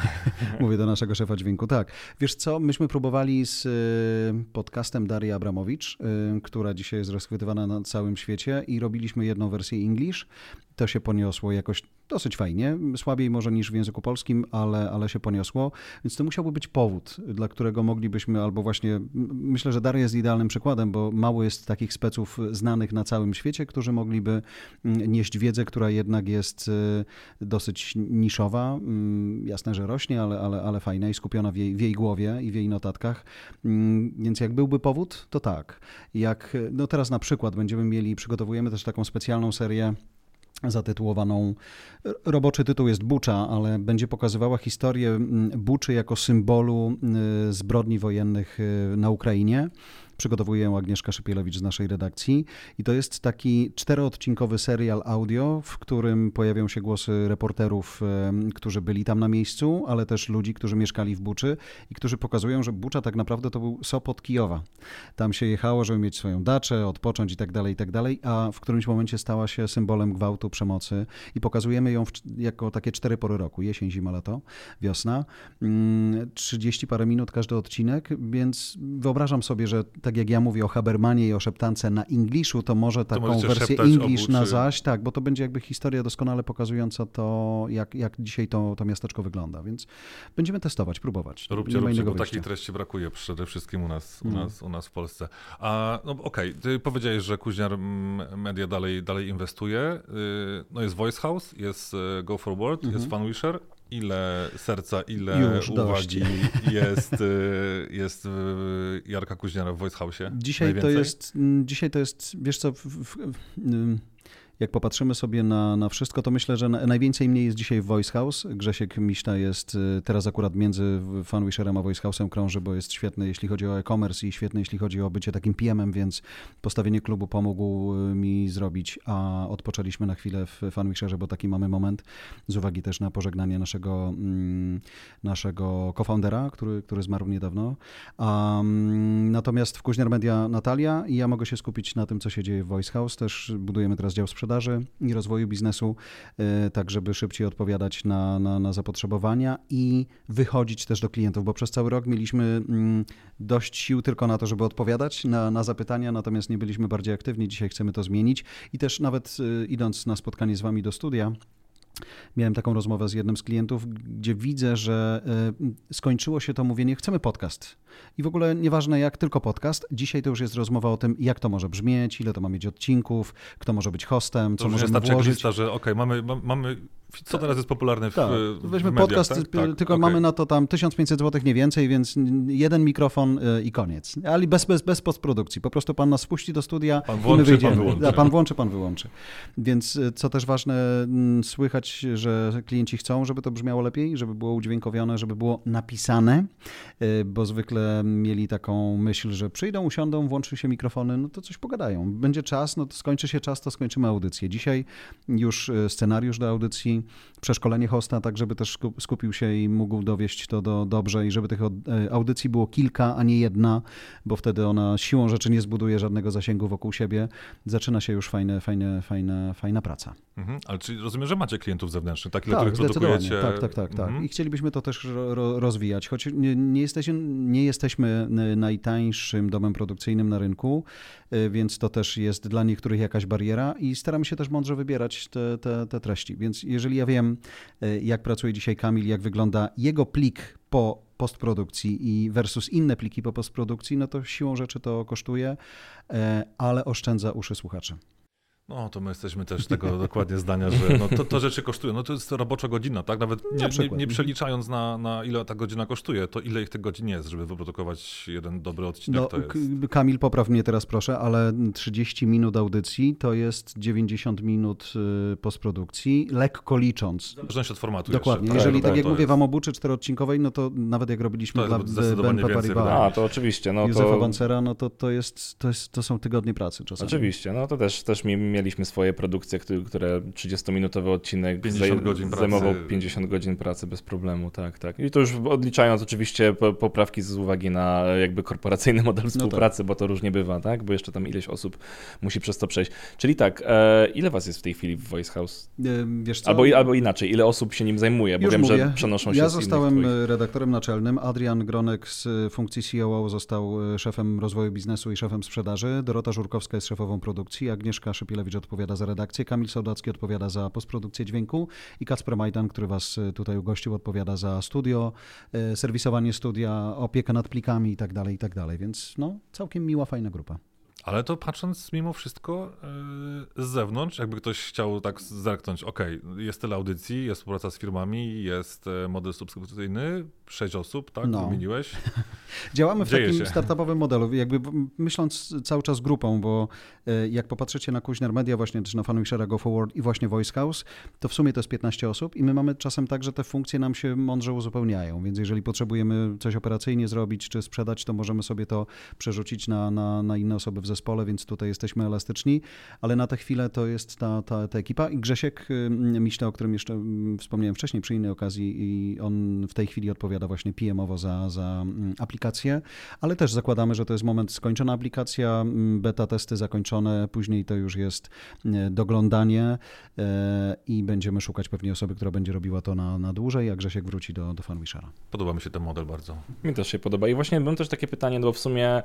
Mówię do naszego szefa dźwięku. Tak, wiesz co, myśmy próbowali z y, podcastem Darii Abramowicz, y, która dzisiaj jest rozchwytywana na całym świecie i robiliśmy jedną wersję English. To się poniosło jakoś dosyć fajnie, słabiej może niż w języku polskim, ale, ale się poniosło, więc to musiałby być powód, dla którego moglibyśmy albo właśnie, myślę, że Daria jest idealnym przykładem, bo mało jest takich speców znanych na całym świecie, którzy mogliby nieść wiedzę, która jednak jest y, dosyć niszowa, jasne, że rośnie, ale, ale, ale fajna i skupiona w jej, w jej głowie i w jej notatkach, więc jak byłby powód, to tak. Jak, no teraz na przykład będziemy mieli, przygotowujemy też taką specjalną serię zatytułowaną, roboczy tytuł jest Bucza, ale będzie pokazywała historię Buczy jako symbolu zbrodni wojennych na Ukrainie przygotowuje Agnieszka Szypielewicz z naszej redakcji. I to jest taki czteroodcinkowy serial audio, w którym pojawią się głosy reporterów, którzy byli tam na miejscu, ale też ludzi, którzy mieszkali w Buczy i którzy pokazują, że Bucza tak naprawdę to był Sopot Kijowa. Tam się jechało, żeby mieć swoją daczę, odpocząć i tak dalej, i tak dalej, a w którymś momencie stała się symbolem gwałtu, przemocy i pokazujemy ją w, jako takie cztery pory roku, jesień, zima, lato, wiosna. 30 mm, parę minut każdy odcinek, więc wyobrażam sobie, że te tak jak ja mówię o Habermanie i o szeptance na Englishu, to może taką to wersję English na zaś, tak, bo to będzie jakby historia doskonale pokazująca to, jak, jak dzisiaj to, to miasteczko wygląda, więc będziemy testować, próbować. Róbcie, Nie róbcie, bo takiej treści brakuje przede wszystkim u nas, u mm. nas, u nas w Polsce. A, no okej, okay. ty powiedziałeś, że Kuźniar Media dalej, dalej inwestuje. Y, no jest Voice House, jest y, Go Forward, mm -hmm. jest mhm. Fanwisher ile serca, ile Już uwagi jest, y, jest Jarka Kuźniara w Voice House? Dzisiaj to jest, dzisiaj to jest, wiesz co, w, w, w, jak popatrzymy sobie na, na wszystko, to myślę, że najwięcej mnie jest dzisiaj w Voice House. Grzesiek Miszta jest y, teraz akurat między Fanwisherem a Voice House'em krąży, bo jest świetny, jeśli chodzi o e-commerce i świetny, jeśli chodzi o bycie takim PM-em, więc postawienie klubu pomógł y, mi zrobić, a odpoczęliśmy na chwilę w Fanwisherze, bo taki mamy moment, z uwagi też na pożegnanie naszego, mm, naszego co-foundera, który, który zmarł niedawno. Um, natomiast w Kuźniar Media Natalia i ja mogę się skupić na tym, co się dzieje w Voice House. Też budujemy teraz dział sprzedaży sprzedaży i rozwoju biznesu, e, tak żeby szybciej odpowiadać na, na, na zapotrzebowania i wychodzić też do klientów, bo przez cały rok mieliśmy mm, dość sił tylko na to, żeby odpowiadać na, na zapytania, natomiast nie byliśmy bardziej aktywni. Dzisiaj chcemy to zmienić i też nawet e, idąc na spotkanie z Wami do studia, Miałem taką rozmowę z jednym z klientów, gdzie widzę, że e, skończyło się to mówienie, chcemy podcast. I w ogóle nieważne jak, tylko podcast. Dzisiaj to już jest rozmowa o tym, jak to może brzmieć, ile to ma mieć odcinków, kto może być hostem, to co może włożyć. Lista, że okej, okay, mamy, mamy co teraz jest popularne w, tak. Weźmy w mediach, podcast, tak? tak tylko okay. mamy na to tam 1500 zł nie więcej, więc jeden mikrofon y, i koniec. Ale bez, bez, bez postprodukcji. Po prostu pan nas wpuści do studia pan włączy, i my wyjdziemy. Pan wyłączy. Pan włączy, pan wyłączy. Więc y, co też ważne, mm, że klienci chcą, żeby to brzmiało lepiej, żeby było udźwiękowione, żeby było napisane, y, bo zwykle mieli taką myśl, że przyjdą, usiądą, włączy się mikrofony, no to coś pogadają. Będzie czas, no to skończy się czas, to skończymy audycję. Dzisiaj już scenariusz do audycji przeszkolenie hosta, tak żeby też skupił się i mógł dowieść to do, dobrze i żeby tych e, audycji było kilka, a nie jedna, bo wtedy ona siłą rzeczy nie zbuduje żadnego zasięgu wokół siebie. Zaczyna się już fajne, fajne, fajne, fajna praca. Mhm. Ale czyli rozumiem, że macie klientów zewnętrznych, tak? Ile tak, produkujecie? Tak, tak, tak, tak. Mhm. I chcielibyśmy to też ro, rozwijać, choć nie, nie, jesteśmy, nie jesteśmy najtańszym domem produkcyjnym na rynku, e, więc to też jest dla niektórych jakaś bariera i staramy się też mądrze wybierać te, te, te treści. Więc jeżeli ja wiem, e, jak pracuje dzisiaj Kamil, jak wygląda jego plik po postprodukcji i versus inne pliki po postprodukcji, no to siłą rzeczy to kosztuje, e, ale oszczędza uszy słuchaczy. No, to my jesteśmy też tego dokładnie zdania, że no, to, to rzeczy kosztują. No to jest robocza godzina, tak? Nawet nie, nie, nie przeliczając na, na ile ta godzina kosztuje, to ile ich tych godzin jest, żeby wyprodukować jeden dobry odcinek. No, to jest... Kamil, popraw mnie teraz proszę, ale 30 minut audycji to jest 90 minut y, postprodukcji, lekko licząc. W zależności od formatu Dokładnie. Jeszcze, Jeżeli, tak, tak jak mówię, jest... wam obuczy czteroodcinkowej, no to nawet jak robiliśmy To dla więcej Paribas, wydań. A, to oczywiście. No Józefa to... Bancera, no to, to, jest, to, jest, to są tygodnie pracy czasami. Oczywiście, no to też, też mi- mieliśmy swoje produkcje, które, które 30-minutowy odcinek 50 zaj- godzin pracy. zajmował 50 godzin pracy bez problemu, tak, tak. I to już odliczając oczywiście po- poprawki z uwagi na jakby korporacyjny model tak. współpracy, bo to różnie bywa, tak, bo jeszcze tam ileś osób musi przez to przejść. Czyli tak, e, ile was jest w tej chwili w Voice House? Wiesz co? Albo, albo inaczej, ile osób się nim zajmuje, bo Już wiem, mówię. że przenoszą się Ja z innych zostałem twoich- redaktorem naczelnym. Adrian Gronek z funkcji COO został e, szefem rozwoju biznesu i szefem sprzedaży. Dorota Żurkowska jest szefową produkcji. Agnieszka Odpowiada za redakcję. Kamil Sołdacki odpowiada za postprodukcję dźwięku. I Kacper Majdan, który was e, tutaj ugościł, odpowiada za studio, e, serwisowanie studia, opiekę nad plikami i tak dalej, i tak dalej. Więc no, całkiem miła, fajna grupa. Ale to patrząc mimo wszystko yy, z zewnątrz, jakby ktoś chciał tak zerknąć, ok, jest tyle audycji, jest współpraca z firmami, jest e, model subskrypcyjny, sześć osób, tak, No. wymieniłeś. Działamy w Dzieje takim się. startupowym modelu, jakby myśląc cały czas grupą, bo e, jak popatrzycie na Kuźner Media, właśnie czy na Funwishera Go Forward i właśnie Voice House, to w sumie to jest 15 osób i my mamy czasem tak, że te funkcje nam się mądrze uzupełniają, więc jeżeli potrzebujemy coś operacyjnie zrobić czy sprzedać, to możemy sobie to przerzucić na, na, na inne osoby w zespole, więc tutaj jesteśmy elastyczni, ale na tę chwilę to jest ta, ta, ta ekipa i Grzesiek y, Miśle, o którym jeszcze wspomniałem wcześniej przy innej okazji i on w tej chwili odpowiada właśnie PM-owo za, za aplikację, ale też zakładamy, że to jest moment skończona aplikacja, beta testy zakończone, później to już jest e, doglądanie e, i będziemy szukać pewnie osoby, która będzie robiła to na, na dłużej, a Grzesiek wróci do, do Funwishera. Podoba mi się ten model bardzo. Mi też się podoba. I właśnie mam też takie pytanie, no bo w sumie,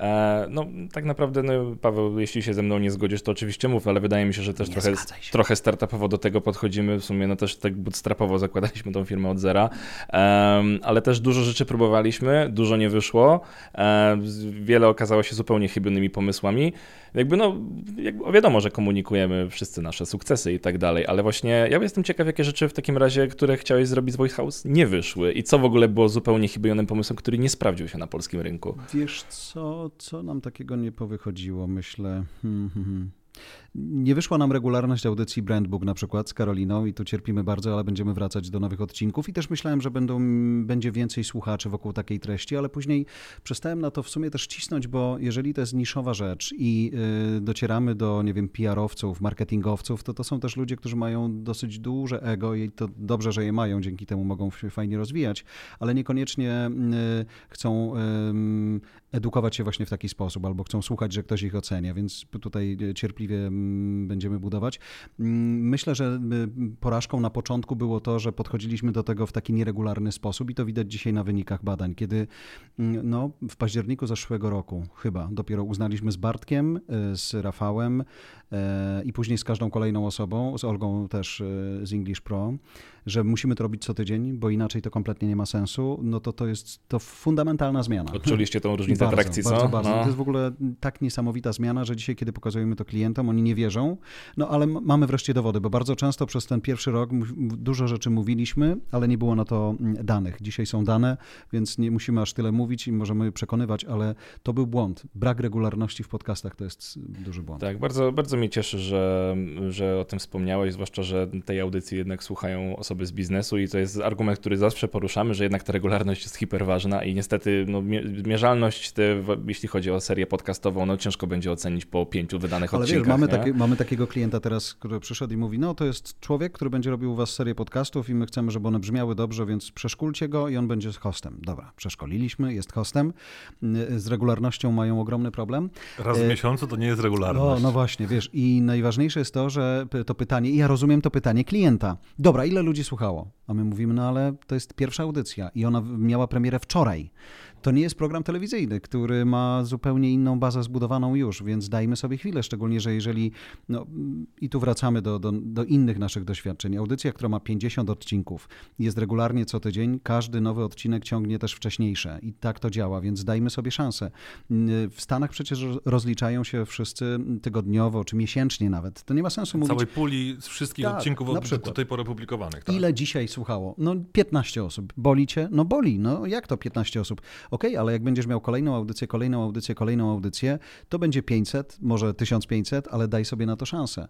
e, no tak naprawdę, no, Paweł, jeśli się ze mną nie zgodzisz, to oczywiście mów, ale wydaje mi się, że też Nie trochę, trochę startupowo do tego podchodzimy. W sumie, no też tak bootstrapowo zakładaliśmy tą firmę od zera, Em, ale też dużo rzeczy próbowaliśmy, dużo nie wyszło. E, wiele okazało się zupełnie chybionymi pomysłami. Jakby, no, jakby wiadomo, że komunikujemy wszyscy nasze sukcesy i tak dalej, ale właśnie ja jestem ciekaw, jakie rzeczy w takim razie, które chciałeś zrobić z Voice House, nie wyszły i co w ogóle było zupełnie chybionym pomysłem, który nie sprawdził się na polskim rynku. Wiesz co, co nam takiego nie powychodziło, myślę. Hmm, hmm, hmm. Nie wyszła nam regularność audycji Brandbook na przykład z Karoliną i tu cierpimy bardzo, ale będziemy wracać do nowych odcinków i też myślałem, że będą, będzie więcej słuchaczy wokół takiej treści, ale później przestałem na to w sumie też cisnąć, bo jeżeli to jest niszowa rzecz i y, docieramy do, nie wiem, PR-owców, marketingowców, to to są też ludzie, którzy mają dosyć duże ego i to dobrze, że je mają, dzięki temu mogą się fajnie rozwijać, ale niekoniecznie y, chcą ym, edukować się właśnie w taki sposób, albo chcą słuchać, że ktoś ich ocenia, więc tutaj e, cierpliwie mm, będziemy budować. Mm, Myślę, że y, porażką na początku było to, że podchodziliśmy do tego w taki nieregularny sposób i to widać dzisiaj na wynikach badań, kiedy mm, no, w październiku zeszłego roku chyba dopiero uznaliśmy z Bartkiem, y, z Rafałem e, i później z każdą kolejną osobą, z Olgą też e, z English Pro, że musimy to robić co tydzień, bo inaczej to kompletnie nie ma sensu, no to to jest to fundamentalna zmiana. Odczuliście tą różnicę Bardzo, trakcji, co? Bardzo, bardzo. No. To jest w ogóle tak niesamowita zmiana, że dzisiaj, kiedy pokazujemy to klientom, oni nie wierzą. No ale mamy wreszcie dowody, bo bardzo często przez ten pierwszy rok dużo rzeczy mówiliśmy, ale nie było na to danych. Dzisiaj są dane, więc nie musimy aż tyle mówić i możemy przekonywać, ale to był błąd. Brak regularności w podcastach to jest duży błąd. Tak, bardzo, bardzo mnie cieszy, że, że o tym wspomniałeś, zwłaszcza, że tej audycji jednak słuchają osoby z biznesu i to jest argument, który zawsze poruszamy, że jednak ta regularność jest hiperważna i niestety no, mie- mierzalność, te, jeśli chodzi o serię podcastową, no ciężko będzie ocenić po pięciu wydanych Ale wiesz, odcinkach. mamy, nie? takie, mamy takiego klienta teraz, który przyszedł i mówi, no to jest człowiek, który będzie robił u was serię podcastów i my chcemy, żeby one brzmiały dobrze, więc przeszkulcie go i on będzie hostem. Dobra, przeszkoliliśmy, jest hostem. Z regularnością mają ogromny problem. Raz w E, miesiącu to nie jest No, regularność. no właśnie, wiesz, i najważniejsze jest to, że to pytanie, i ja rozumiem to pytanie klienta. Dobra, ile ludzi słuchało? A my mówimy, no ale to jest pierwsza audycja i ona miała premierę wczoraj. To nie jest program telewizyjny, który ma zupełnie inną bazę zbudowaną już, więc dajmy sobie chwilę, szczególnie, że jeżeli, no i tu wracamy do, do, do innych naszych doświadczeń. Audycja, która ma 50 odcinków, jest regularnie co tydzień, każdy nowy odcinek ciągnie też wcześniejsze i tak to działa, więc dajmy sobie szansę. W Stanach przecież rozliczają się wszyscy tygodniowo czy miesięcznie nawet. To nie ma sensu mówić. Całej puli z wszystkich tak, odcinków od, do tej pory publikowanych. Tak? Ile dzisiaj słuchało? No 15 osób. Boli cię? No boli. No jak to 15 osób? Ok, ale jak będziesz miał kolejną audycję, kolejną audycję, kolejną audycję, to będzie 500, może 1500, ale daj sobie na to szansę.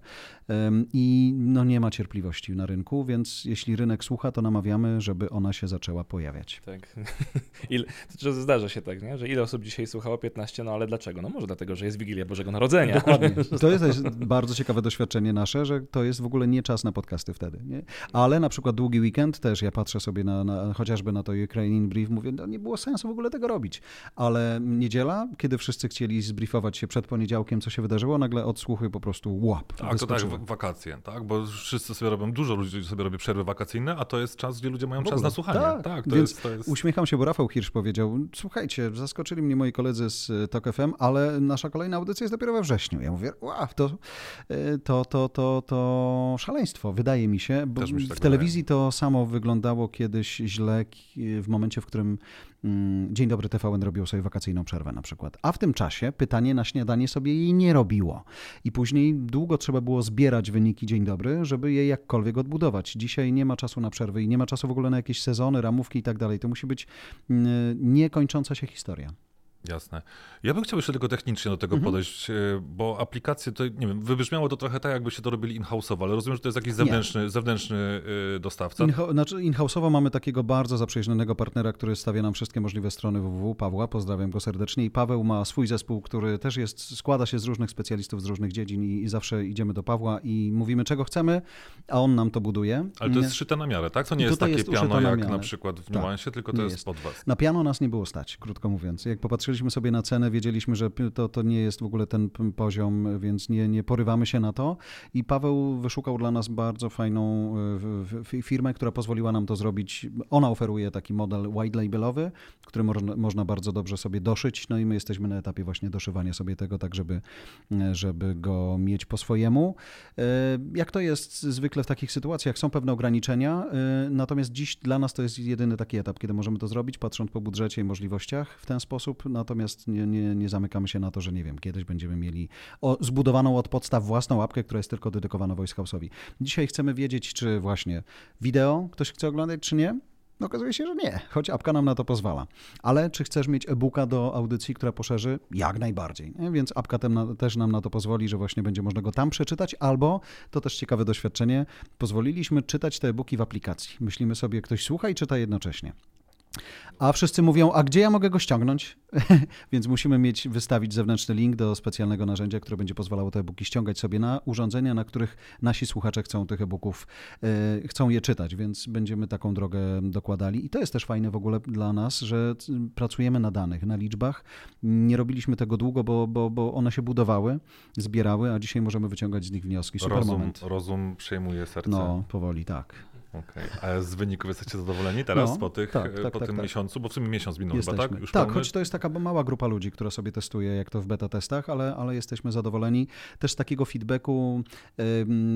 I no nie ma cierpliwości na rynku, więc jeśli rynek słucha, to namawiamy, żeby ona się zaczęła pojawiać. Tak. Ile, to zdarza się tak, nie? że ile osób dzisiaj słuchało 15, no ale dlaczego? No może dlatego, że jest Wigilia Bożego Narodzenia. Dokładnie. To jest bardzo ciekawe doświadczenie nasze, że to jest w ogóle nie czas na podcasty wtedy. Nie? Ale na przykład długi weekend też, ja patrzę sobie na, na chociażby na to Ukrainian Brief, mówię, no nie było sensu w ogóle tego robić. Ale niedziela, kiedy wszyscy chcieli zbriefować się przed poniedziałkiem, co się wydarzyło, nagle odsłuchy po prostu łap. Tak, to tak, wakacje, tak? Bo wszyscy sobie robią, dużo ludzi sobie robi przerwy wakacyjne, a to jest czas, gdzie ludzie mają czas na słuchanie. Tak, tak to więc jest, to jest... uśmiecham się, bo Rafał Hirsch powiedział, słuchajcie, zaskoczyli mnie moi koledzy z TOK FM, ale nasza kolejna audycja jest dopiero we wrześniu. Ja mówię, wow, to, to, to, to, to szaleństwo, wydaje mi się. Bo mi się tak w telewizji wydaje. to samo wyglądało kiedyś źle w momencie, w którym Dzień dobry TVN robił sobie wakacyjną przerwę na przykład. A w tym czasie pytanie na śniadanie sobie jej nie robiło. I później długo trzeba było zbierać wyniki Dzień dobry, żeby je jakkolwiek odbudować. Dzisiaj nie ma czasu na przerwy i nie ma czasu w ogóle na jakieś sezony, ramówki i tak dalej. To musi być mm, niekończąca się historia. Jasne. Ja bym chciał jeszcze tylko technicznie do tego mhm. podejść, e, bo aplikacje to, nie wiem, wybrzmiało to trochę tak, jakbyście to robili in-house'owo, ale rozumiem, że to jest jakiś zewnętrzny, zewnętrzny e, dostawca. In, znaczy in-house'owo mamy takiego bardzo zaprzyjaźnionego partnera, który stawia nam wszystkie możliwe strony www, Pawła, pozdrawiam go serdecznie i Paweł ma swój zespół, który też jest, składa się z różnych specjalistów z różnych dziedzin i, i zawsze idziemy do Pawła i mówimy czego chcemy, a on nam to buduje. Ale to jest szyte na miarę, tak? To nie jest takie jest piano jak na, na przykład w tak, Nuansie, tylko to jest, jest pod was. Na piano nas nie było stać, krótko mówiąc. Jak popatrzyliśmy sobie na cenę, wiedzieliśmy, że to, to nie jest w ogóle ten poziom, więc nie, nie porywamy się na to. I Paweł wyszukał dla nas bardzo fajną e, firmę, która pozwoliła nam to zrobić. Ona oferuje taki model white labelowy, który można, można bardzo dobrze sobie doszyć. No i my jesteśmy na etapie właśnie doszywania sobie tego, tak żeby, e, żeby go mieć po swojemu. E, jak to jest zwykle w takich sytuacjach? Są pewne ograniczenia, natomiast dziś dla nas to jest jedyny taki etap, kiedy możemy to zrobić, patrząc po budżecie i możliwościach w ten sposób, natomiast nie, nie, nie zamykamy się na to, że nie wiem, kiedyś będziemy mieli o, zbudowaną od podstaw własną łapkę, która jest tylko dedykowana Voice House'owi. Dzisiaj chcemy wiedzieć, czy właśnie wideo ktoś chce oglądać, czy nie. No okazuje się, że nie, choć apka nam na to pozwala. Ale czy chcesz mieć e-booka do audycji, która poszerzy? Jak najbardziej. Więc apka też nam na to pozwoli, że właśnie będzie można go tam przeczytać, albo, to też ciekawe doświadczenie, pozwoliliśmy czytać te e-booki w aplikacji. Myślimy sobie, ktoś słucha i czyta jednocześnie. A wszyscy mówią, a gdzie ja mogę go ściągnąć? Więc musimy mieć, wystawić zewnętrzny link do specjalnego narzędzia, które będzie pozwalało te e-booki ściągać sobie na urządzenia, na których nasi słuchacze chcą tych e-booków, e, chcą je czytać, więc będziemy taką drogę dokładali. I to jest też fajne w ogóle dla nas, że pracujemy na danych, na liczbach. Nie robiliśmy tego długo, bo, bo, bo one się budowały, zbierały, a dzisiaj możemy wyciągać z nich wnioski. Super rozum, moment. Rozum przejmuje serce. No, powoli, tak. Okay. A z wyników jesteście zadowoleni teraz no, po, tych, tak, tak, po tak, tym tak. miesiącu? Bo w sumie miesiąc minął jesteśmy. chyba, tak? Już tak, choć to jest taka mała grupa ludzi, która sobie testuje, jak to w beta testach, ale, ale jesteśmy zadowoleni. Też z takiego feedbacku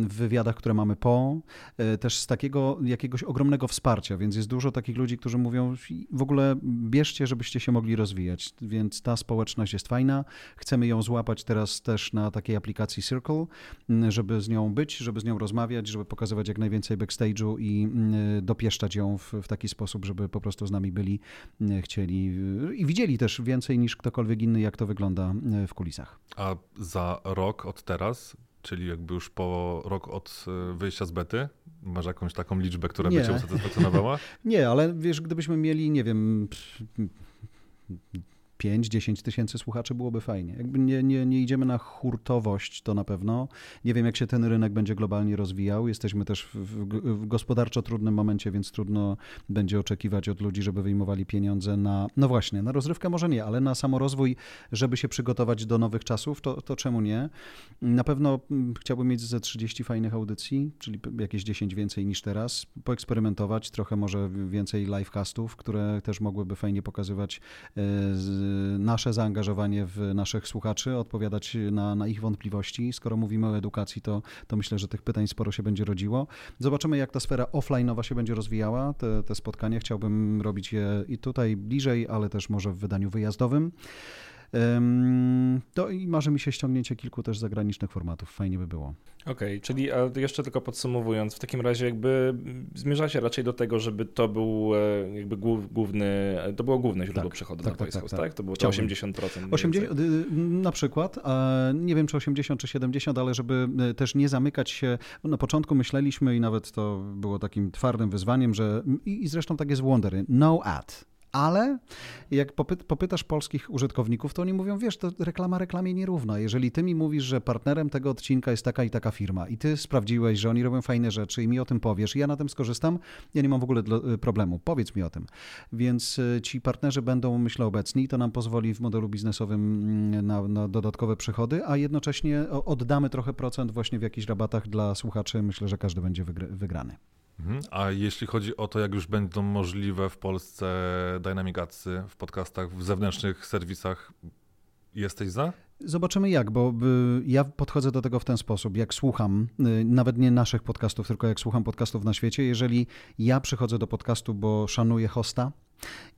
w wywiadach, które mamy po, e, też z takiego jakiegoś ogromnego wsparcia, więc jest dużo takich ludzi, którzy mówią w ogóle bierzcie, żebyście się mogli rozwijać, więc ta społeczność jest fajna. Chcemy ją złapać teraz też na takiej aplikacji Circle, żeby z nią być, żeby z nią rozmawiać, żeby pokazywać jak najwięcej backstage'u i mm, dopieszczać ją w, w taki sposób, żeby po prostu z nami byli, mm, chcieli i widzieli też więcej niż ktokolwiek inny, jak to wygląda w kulisach. A za rok od teraz Czyli jakby już po rok od wyjścia z bety? Masz jakąś taką liczbę, która nie. by cię usatysfakcjonowała? nie, ale wiesz, gdybyśmy mieli, nie wiem, 5-10 tysięcy słuchaczy byłoby fajnie. Jakby nie, nie, nie idziemy na hurtowość, to na pewno. Nie wiem, jak się ten rynek będzie globalnie rozwijał. Jesteśmy też w, w, gospodarczo trudnym momencie, więc trudno będzie oczekiwać od ludzi, żeby wyjmowali pieniądze na, no właśnie, na rozrywkę może nie, ale na samorozwój, żeby się przygotować do nowych czasów, to, to czemu nie? Na pewno mm, chciałbym mieć ze 30 fajnych audycji, czyli jakieś 10 więcej niż teraz, poeksperymentować, trochę może więcej livecastów, które też mogłyby fajnie pokazywać e, nasze zaangażowanie w naszych słuchaczy, odpowiadać na, na ich wątpliwości. Skoro mówimy o edukacji, to, to myślę, że tych pytań sporo się będzie rodziło. Zobaczymy, jak ta sfera offline'owa się będzie rozwijała. Te, te spotkania chciałbym robić je i tutaj bliżej, ale też może w wydaniu wyjazdowym. To i marzy mi się ściągnięcie kilku też zagranicznych formatów. Fajnie by było. Okej, okay, czyli jeszcze tylko podsumowując, w takim razie jakby zmierzacie raczej do tego, żeby to był e, jakby główny, to było główne źródło tak, przychodu tak, na tak, tak, tak, To było Chciałbym. 80%. 80 na przykład, nie wiem czy 80 czy 70, ale żeby e, też nie zamykać się, na początku myśleliśmy i nawet to było takim twardym wyzwaniem, że i zresztą tak jest w Wondery, no ad ale jak popytasz polskich użytkowników, to oni mówią, wiesz, to reklama reklamie nierówna. Jeżeli ty mi mówisz, że partnerem tego odcinka jest taka i taka firma i ty sprawdziłeś, że oni robią fajne rzeczy i mi o tym powiesz i ja na tym skorzystam, ja nie mam w ogóle y, problemu. Powiedz mi o tym. Więc y, ci partnerzy będą, myślę, obecni. To nam pozwoli w modelu biznesowym mm, na, na dodatkowe przychody, a jednocześnie oddamy trochę procent właśnie w jakichś rabatach dla słuchaczy. Myślę, że każdy będzie wygrany. Mhm. A jeśli chodzi o to, jak już będą możliwe w Polsce Dynamic Adsy w podcastach, w zewnętrznych serwisach, jesteś za? Zobaczymy jak, bo y, ja podchodzę do tego w ten sposób. Jak słucham, y, nawet nie naszych podcastów, tylko jak słucham podcastów na świecie, jeżeli ja przychodzę do podcastu, bo szanuję hosta,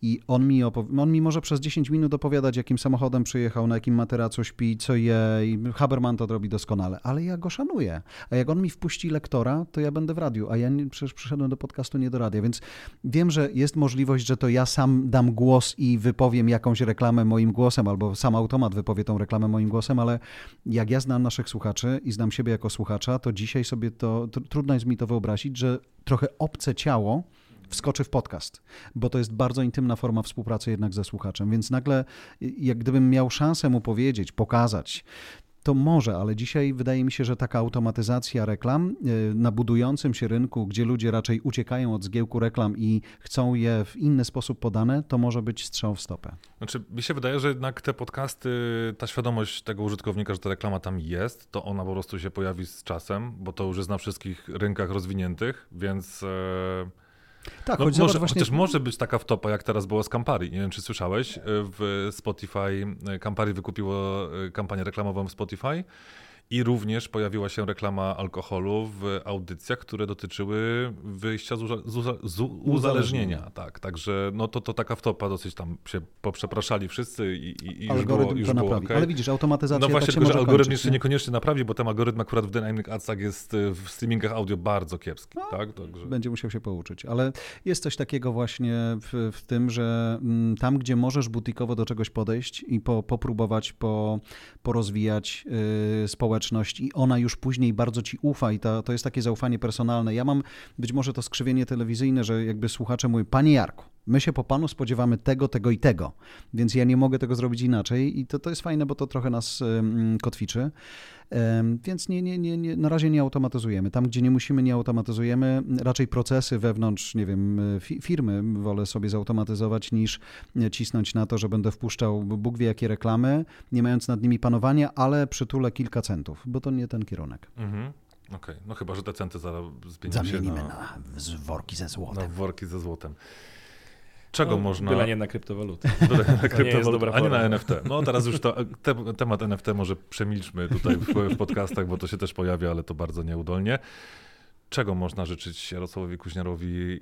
i on mi, on mi może przez 10 minut opowiadać, jakim samochodem przyjechał, na jakim materacu śpi, co je. I Haberman to robi doskonale, ale ja go szanuję. A jak on mi wpuści lektora, to ja będę w radiu, a ja nie, przecież przyszedłem do podcastu nie do radia, więc wiem, że jest możliwość, że to ja sam dam głos i wypowiem jakąś reklamę moim głosem, albo sam automat wypowie tą reklamę moim głosem, ale jak ja znam naszych słuchaczy i znam siebie jako słuchacza, to dzisiaj sobie to, to trudno jest mi to wyobrazić, że trochę obce ciało wskoczy w podcast, bo to jest bardzo intymna forma współpracy jednak ze słuchaczem. Więc nagle, jak gdybym miał szansę mu powiedzieć, pokazać, to może, ale dzisiaj wydaje mi się, że taka automatyzacja reklam y, na budującym się rynku, gdzie ludzie raczej uciekają od zgiełku reklam i chcą je w inny sposób podane, to może być strzał w stopę. Znaczy, mi się wydaje, że jednak te podcasty, ta świadomość tego użytkownika, że ta reklama tam jest, to ona po prostu się pojawi z czasem, bo to już jest na wszystkich rynkach rozwiniętych, więc. E, tak, no, może, właśnie... Chociaż może być taka wtopa, jak teraz było z Campari. Nie wiem, czy słyszałeś, w Spotify Campari wykupiło e, kampanię reklamową w Spotify i również pojawiła się reklama alkoholu w audycjach, które dotyczyły wyjścia z, z uzależnienia. Tak, także no to, to taka wtopa, dosyć tam się poprzepraszali wszyscy i, i, i już było, już to było naprawi. Okay. Ale widzisz, automatyzacja No właśnie, tak tylko, że algorytm kończyć, jeszcze nie? niekoniecznie naprawi, bo ten algorytm akurat w Dynamic Adsach jest y, w streamingach audio bardzo kiepski. No, tak? Także... Będzie musiał się pouczyć, ale jest coś takiego właśnie w, w tym, że mm, tam, gdzie możesz butikowo do czegoś podejść i po, popróbować, po, porozwijać yy, społeczność, społeczność i ona już później bardzo ci ufa i to, jest takie zaufanie personalne. Ja mam być może to skrzywienie telewizyjne, że jakby słuchacze mówią, panie Jarku, my się po panu spodziewamy tego, tego i tego, więc ja nie mogę tego zrobić inaczej i to, to jest fajne, bo to trochę nas kotwiczy. Więc nie, nie, nie, nie, na razie nie automatyzujemy. Tam, gdzie nie musimy, nie automatyzujemy. Raczej procesy wewnątrz, nie wiem, firmy wolę sobie zautomatyzować niż cisnąć na to, że będę wpuszczał Bóg wie jakie reklamy, nie mając nad nimi panowania, ale przytulę kilka centów, bo to nie ten kierunek. Mhm. Okej, okay. no chyba, że te centy zmienią Zamienimy się na, na worki ze złotem. Na worki ze złotem. Czego no, można. Byle nie na kryptowaluty. Byle na kryptowaluty, a nie na NFT. No teraz już to, te, temat NFT może przemilczmy tutaj w, w podcastach, bo to się też pojawia, ale to bardzo nieudolnie. Czego można życzyć Jarosławowi Kuźniarowi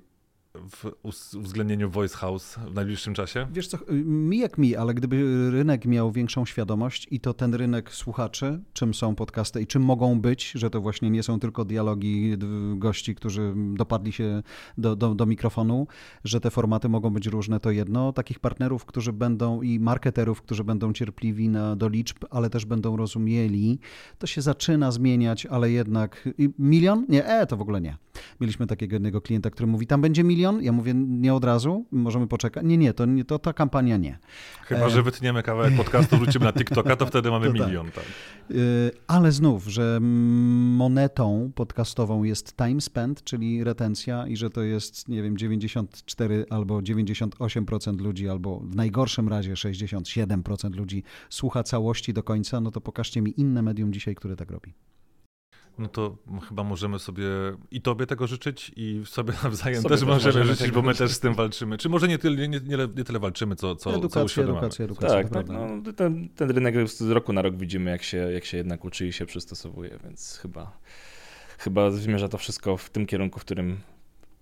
w uwzględnieniu Voice House w najbliższym czasie? Wiesz co, mi jak mi, ale gdyby rynek miał większą świadomość i to ten rynek słuchaczy, czym są podcasty i czym mogą być, że to właśnie nie są tylko dialogi gości, którzy dopadli się do, do, do mikrofonu, że te formaty mogą być różne, to jedno. Takich partnerów, którzy będą i marketerów, którzy będą cierpliwi na, do liczb, ale też będą rozumieli, to się zaczyna zmieniać, ale jednak milion? Nie, e, to w ogóle nie. Mieliśmy takiego jednego klienta, który mówi, tam będzie milion milion? Ja mówię, nie od razu, możemy poczekać. Nie, nie, to, nie, to ta kampania nie. Chyba, E. że wytniemy kawałek podcastu, wrócimy na TikToka, to wtedy mamy To tak. milion. Tak. Y, Ale znów, że monetą podcastową jest time spent, czyli retencja i że to jest, nie wiem, 94 albo 98% ludzi, albo w najgorszym razie 67% ludzi słucha całości do końca, no to pokażcie mi inne medium dzisiaj, które tak robi. No to chyba możemy sobie i tobie tego życzyć, i sobie nawzajem Sobie też też możemy możemy życzyć, bo my też z tym walczymy. Czy może nie tyle, nie, nie, nie tyle walczymy, co, co, co edukacja, uświadamiamy. edukacja, edukacja. Tak, tak. No, ten, ten rynek z roku na rok widzimy, jak się, jak się jednak uczy i się przystosowuje, więc chyba, chyba zmierza to wszystko w tym kierunku, w którym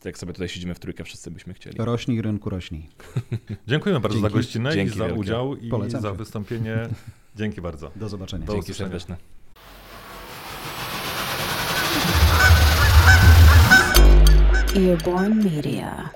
jak sobie tutaj siedzimy w trójkę, wszyscy byśmy chcieli. Rośnij, rynku rośnij. Dziękujemy bardzo Dzięki. za gościnę Dzięki i za wielkie. udział i Polecam za się. wystąpienie. Dzięki bardzo. Do zobaczenia. Do Dzięki usłyszenia. serdeczne. Earborn Media.